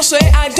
in and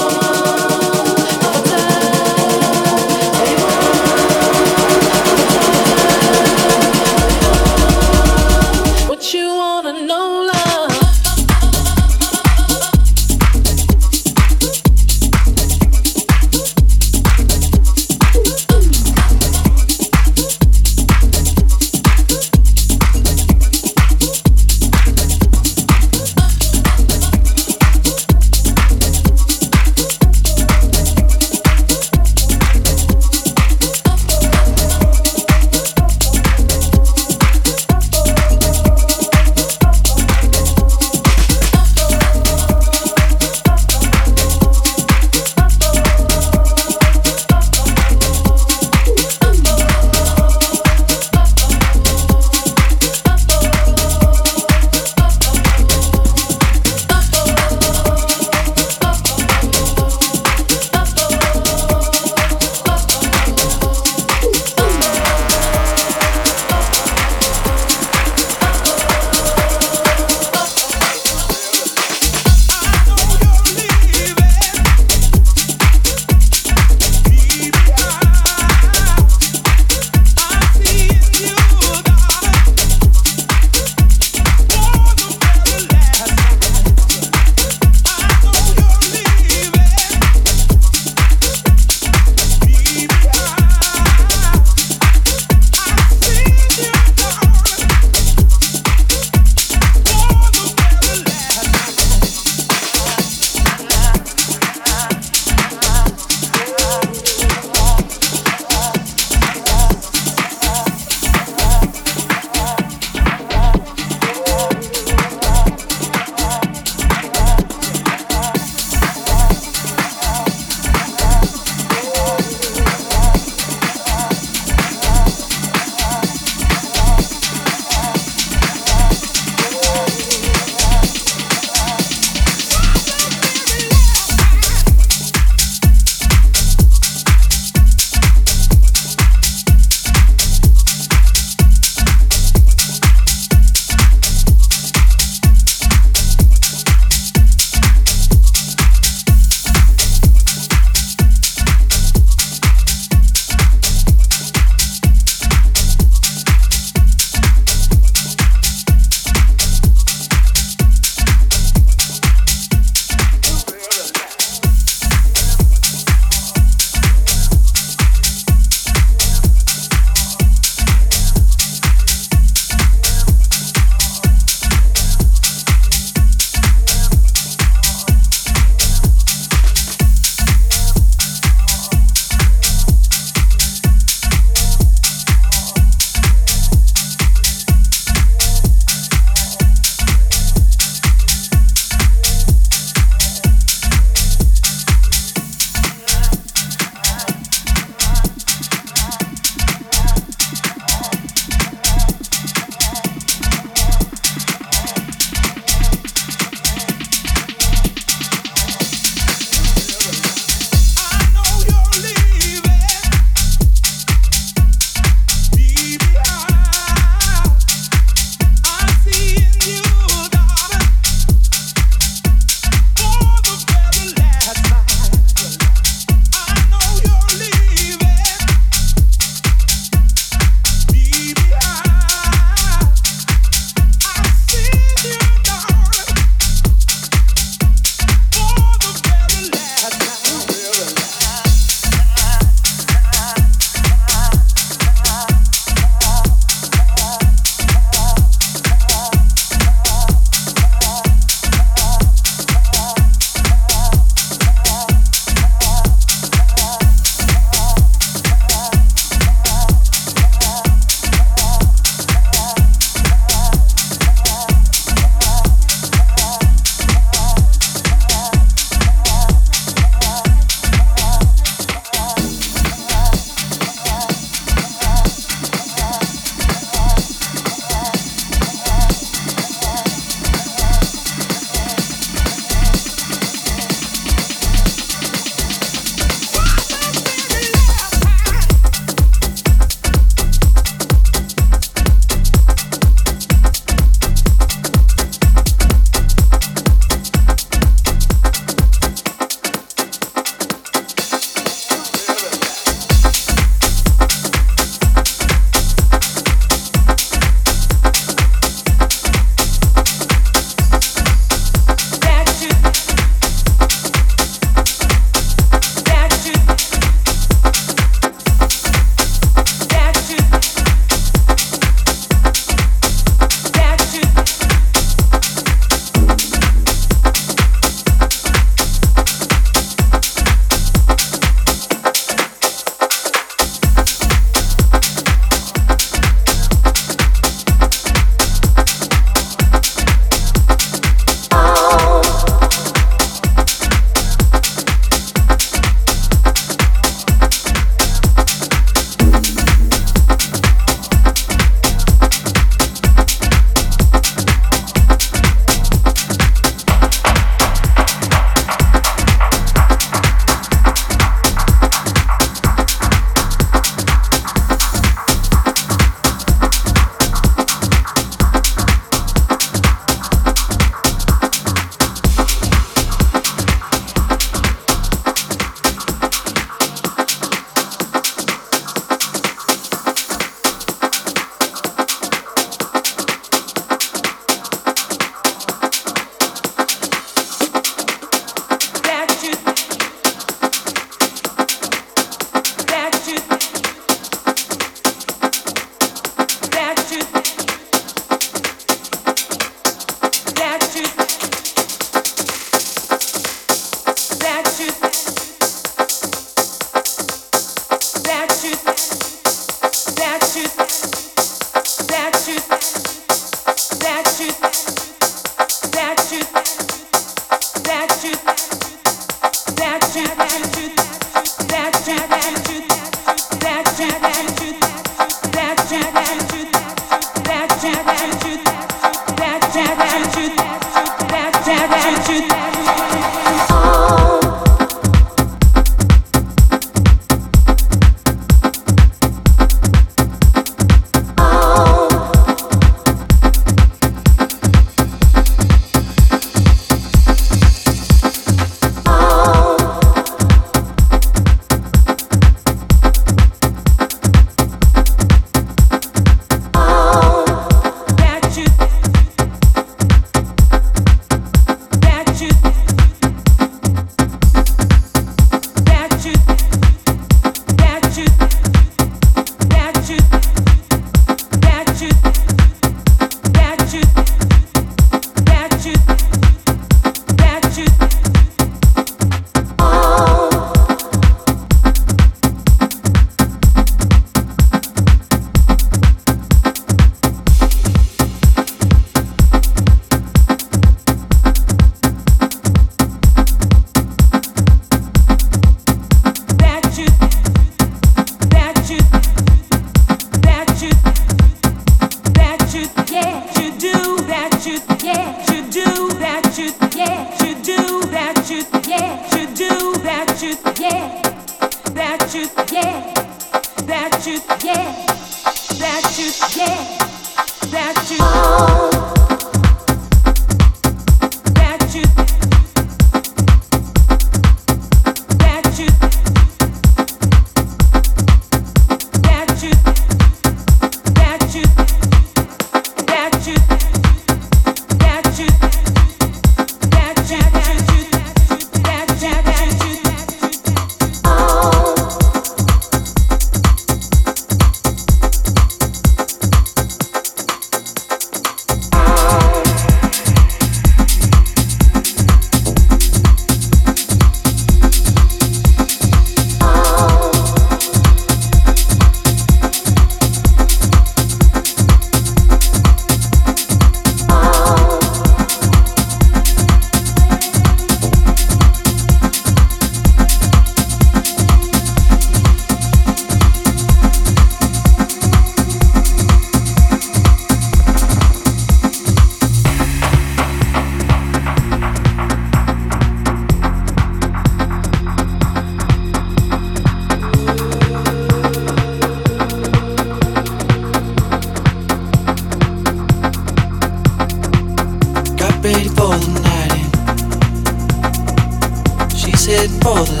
for the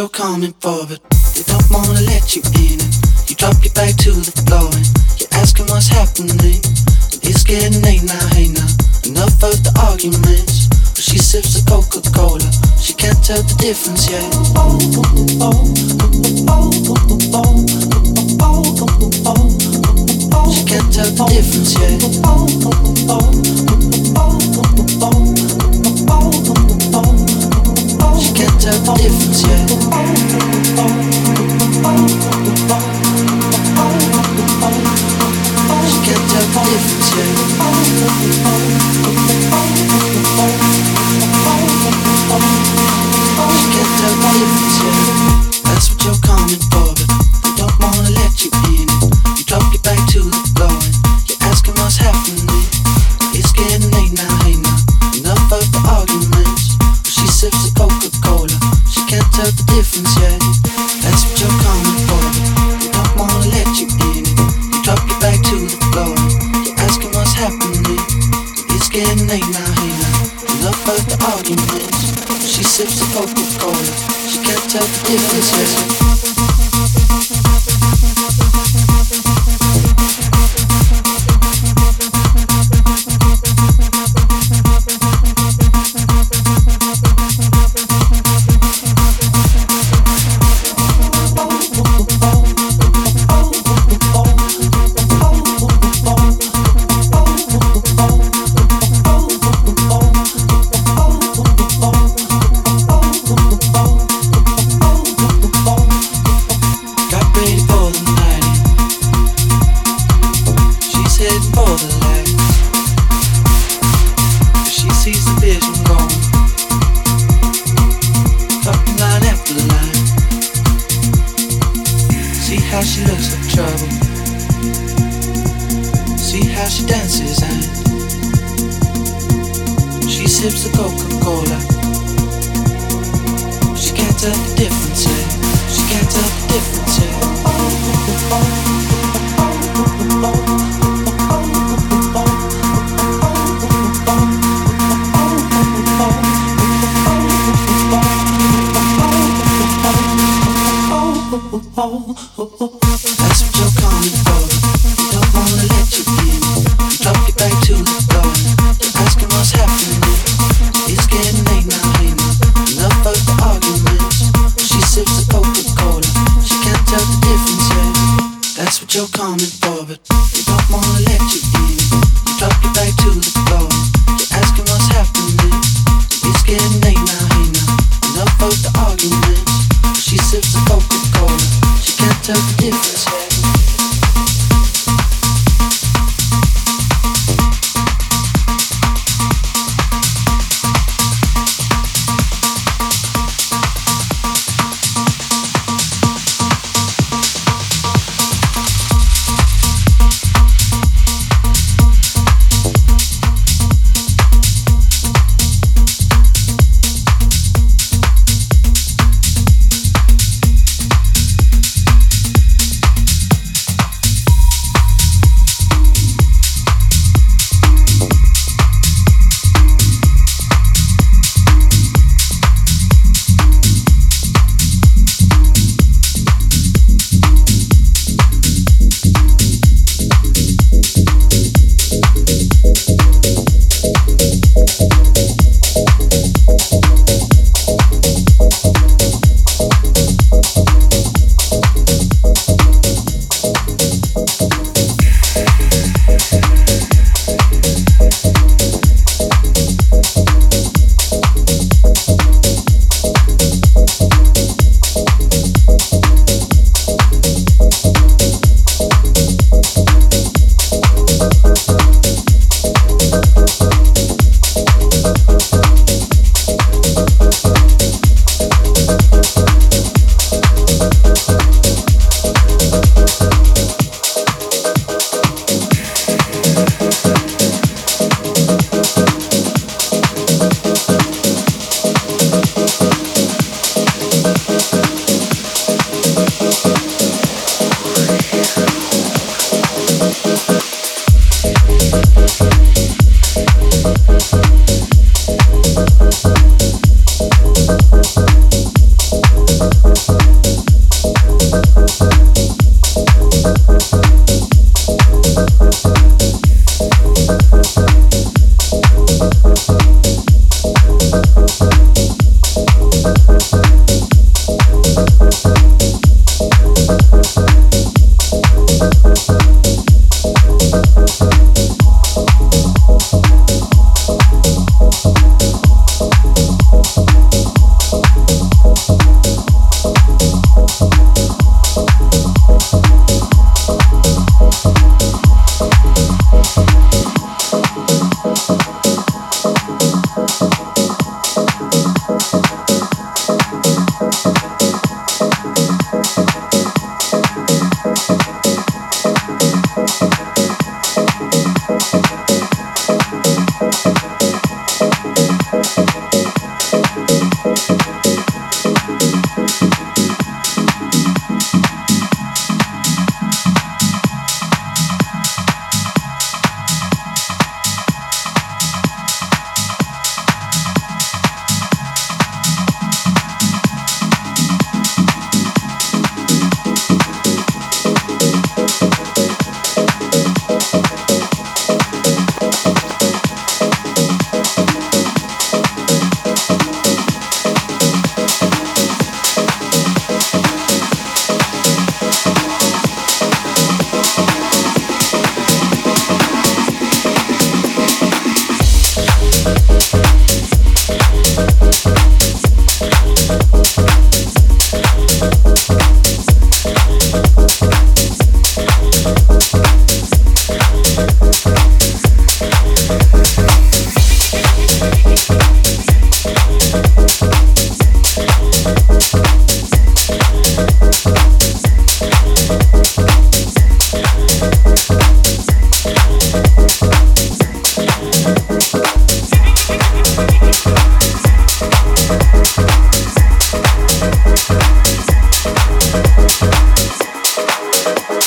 you're coming for, but they don't wanna let you in. And you drop your back to the floor and you're asking what's happening. And it's getting late now, hey now. Enough of the arguments. But she sips the Coca Cola, she can't tell the difference yet.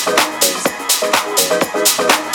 Thank you.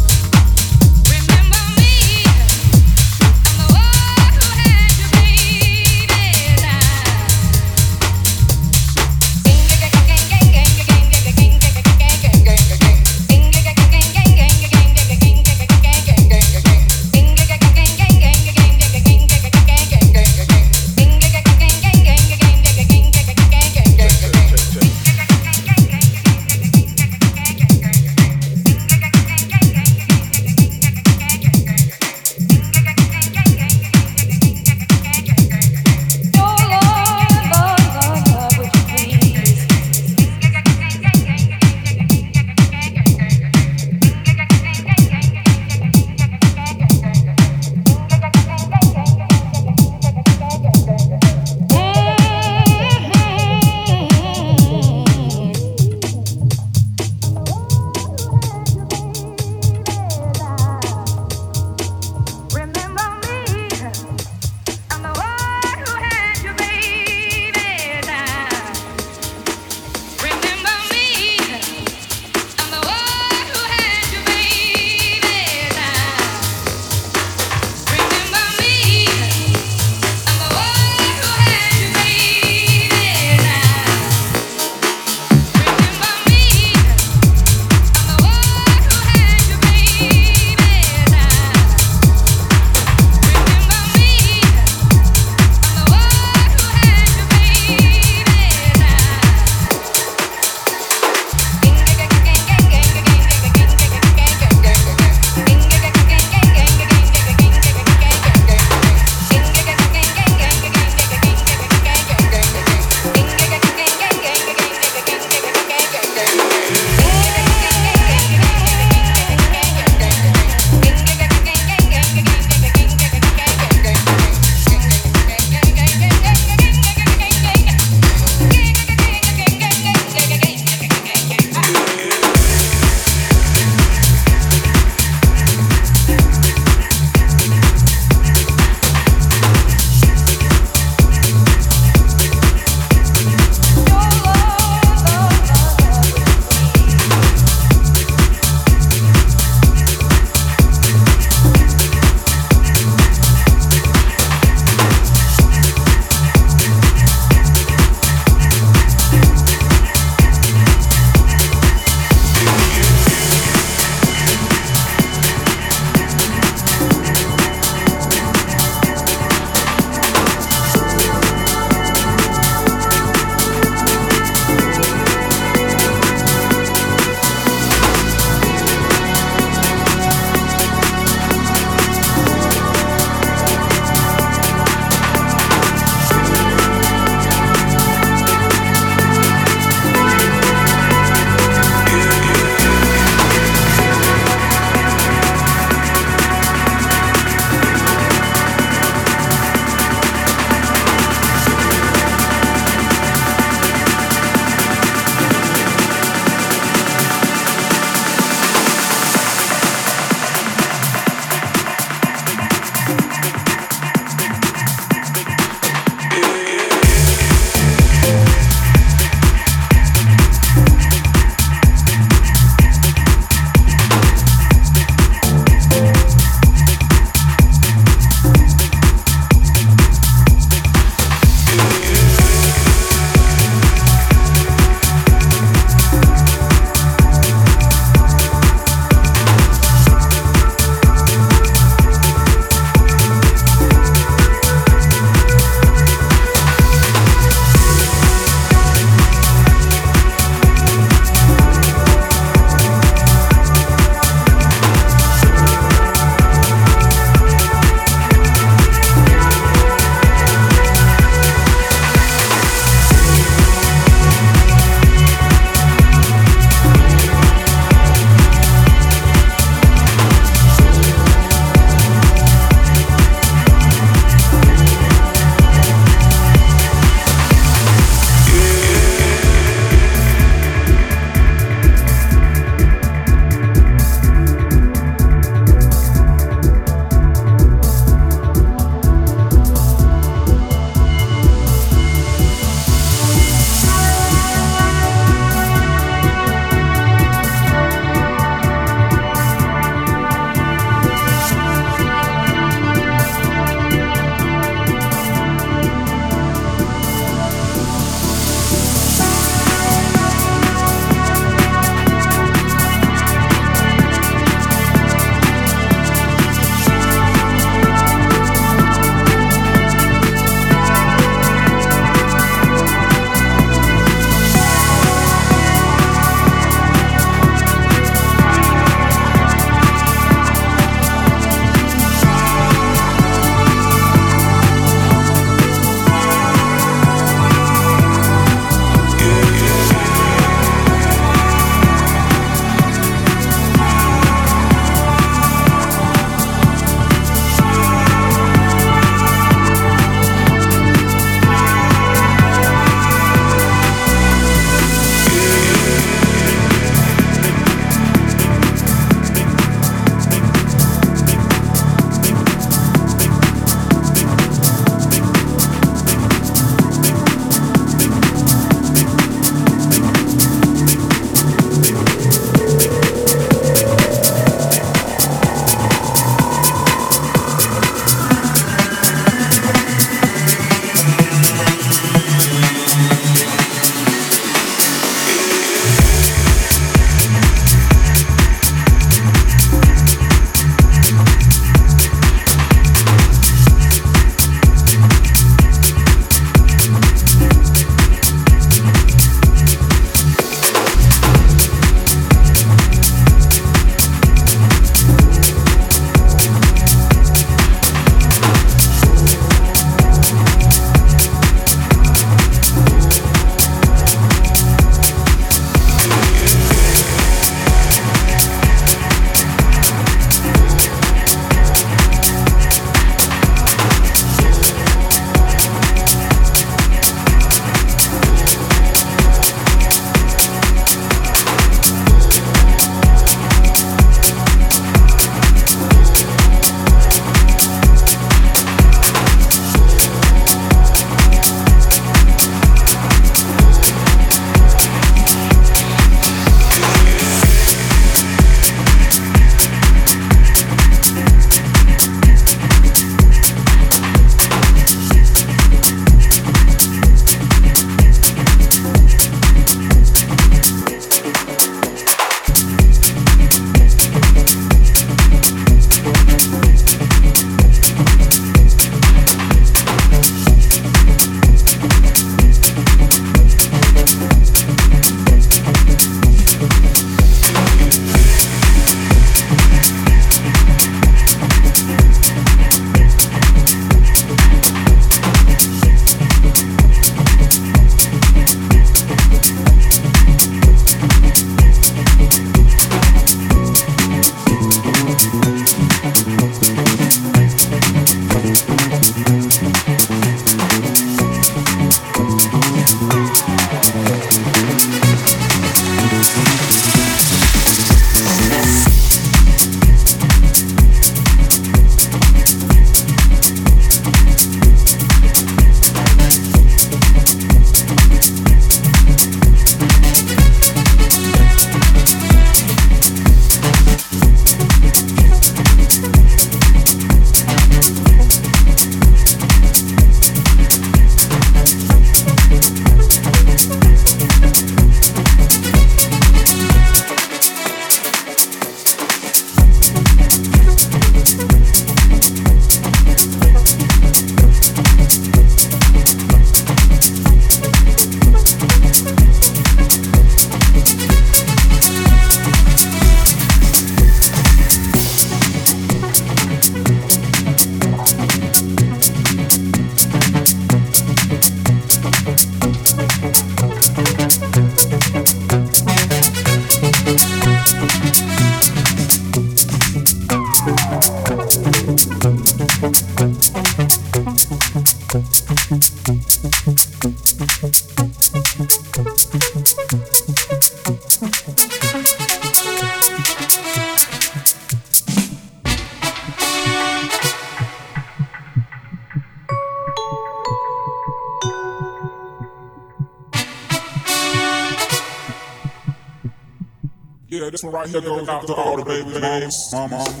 Right here goes out to all the babies, mamas, mama.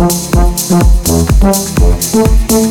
Thank you.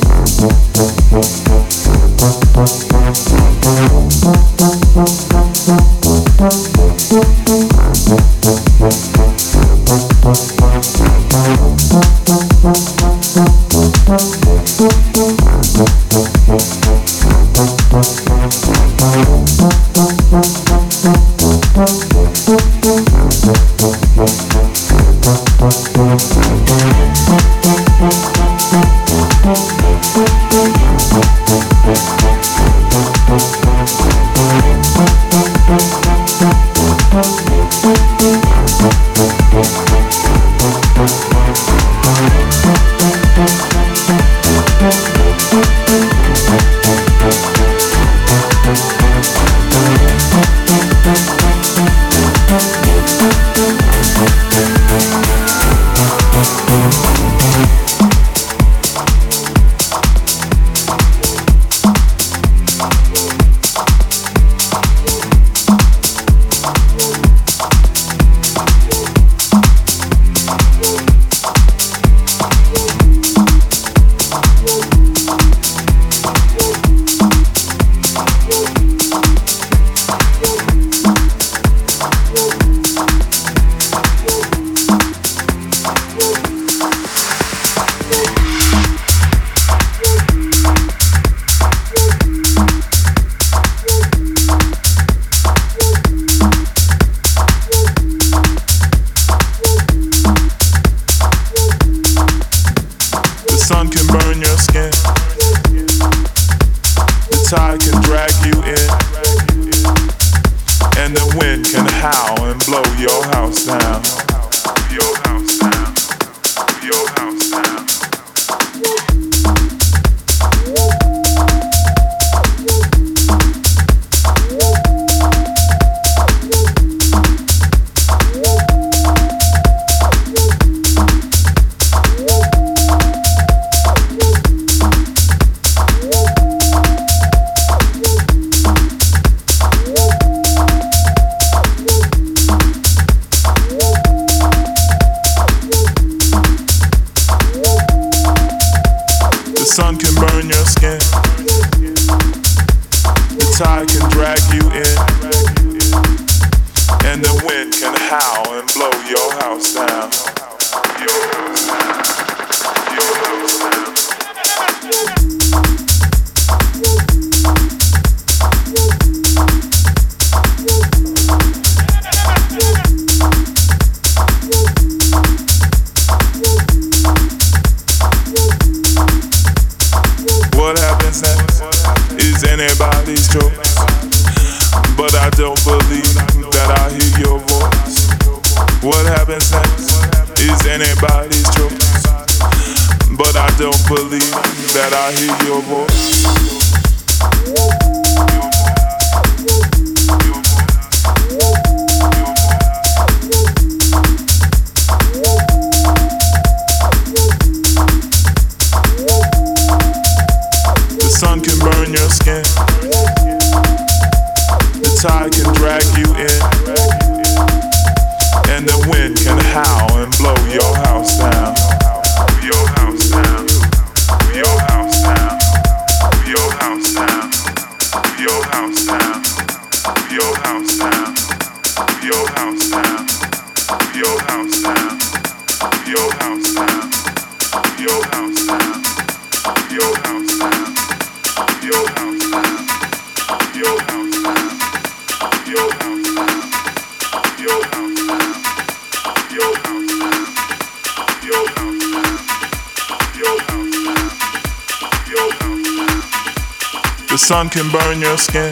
Sun can burn your skin.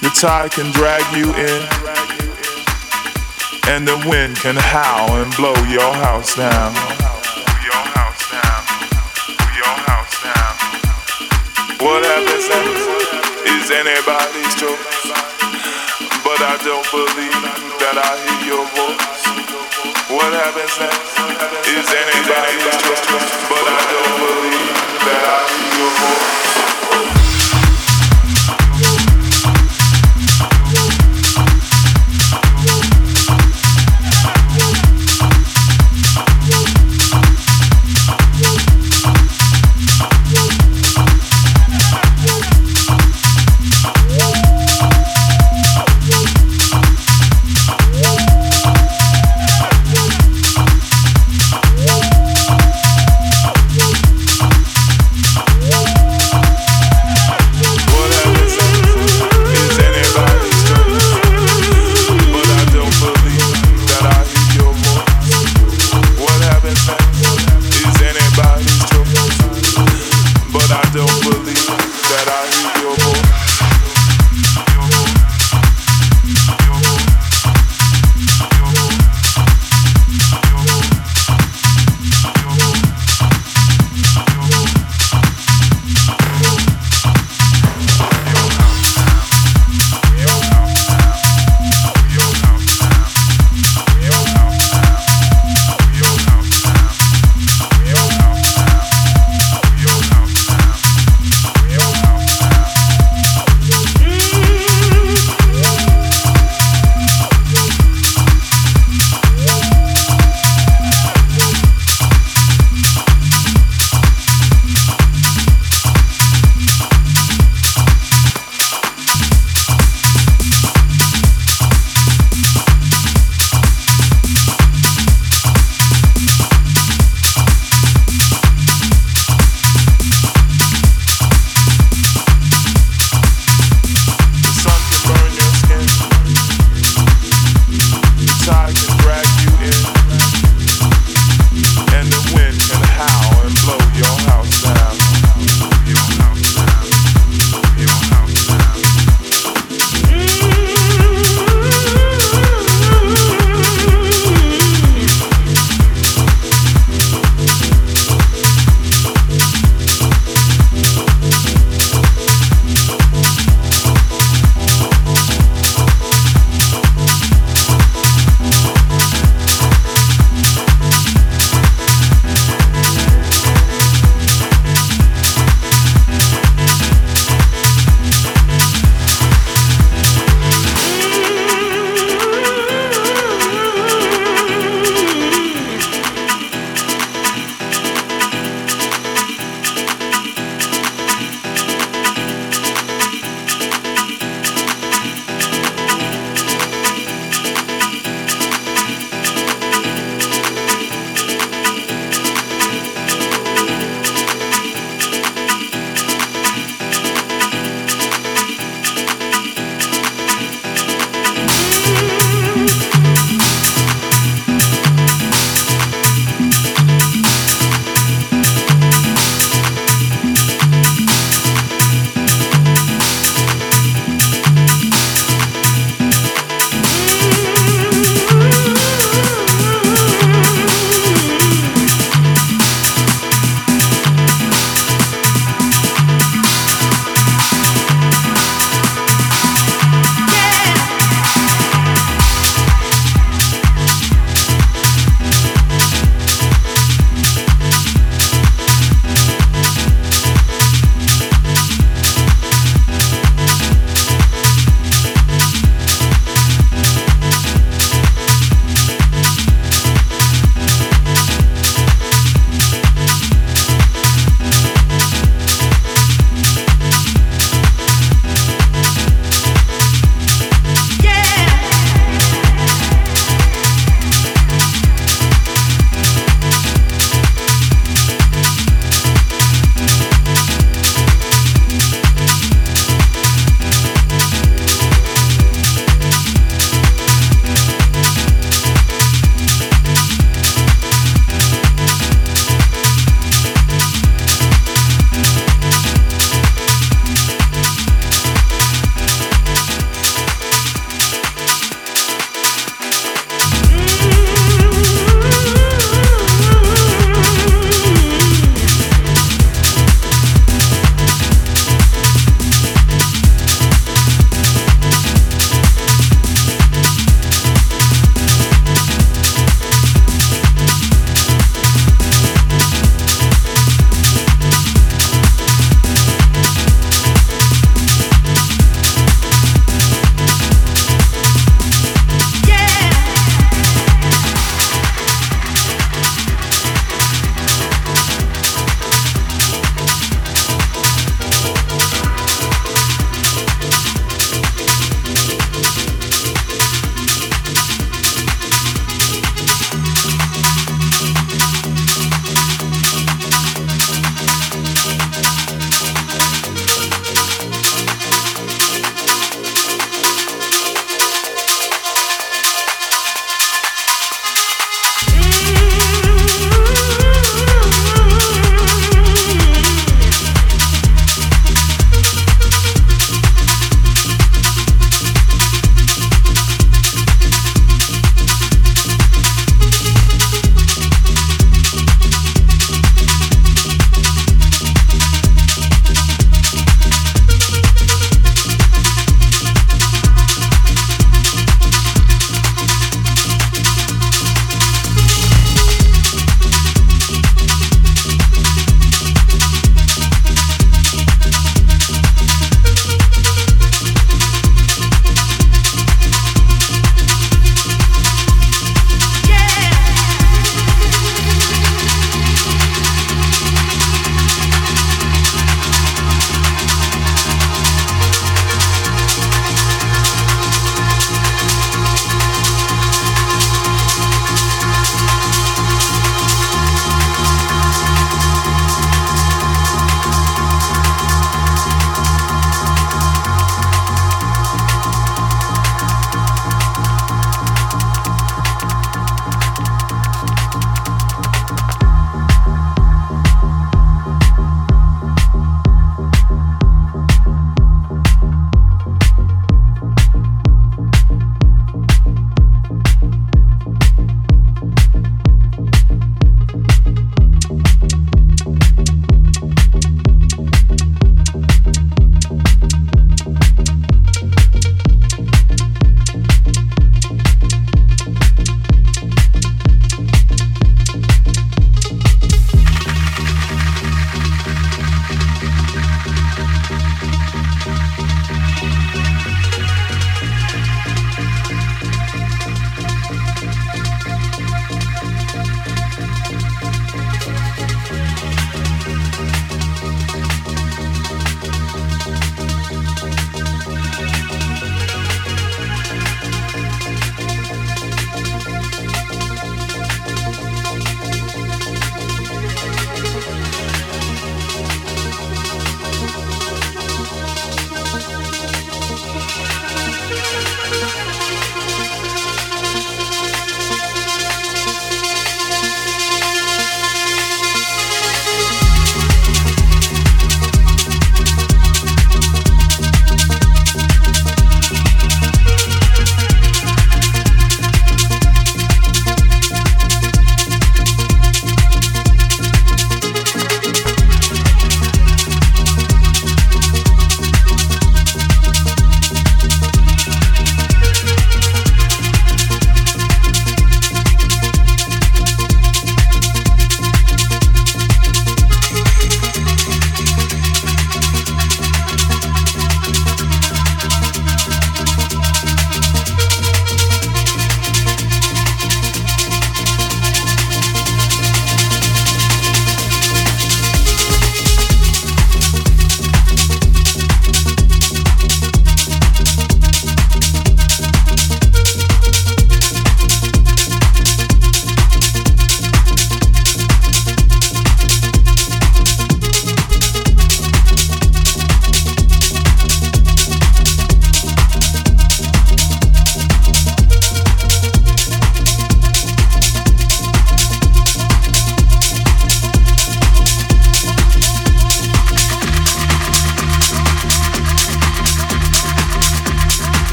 The tide can drag you in. And the wind can howl and blow your house down. What happens next? is anybody's choice. But I don't believe that I hear your voice. What happens next is anybody's choice. But I don't believe that I hear your voice.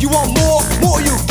Take More break.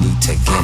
need to get.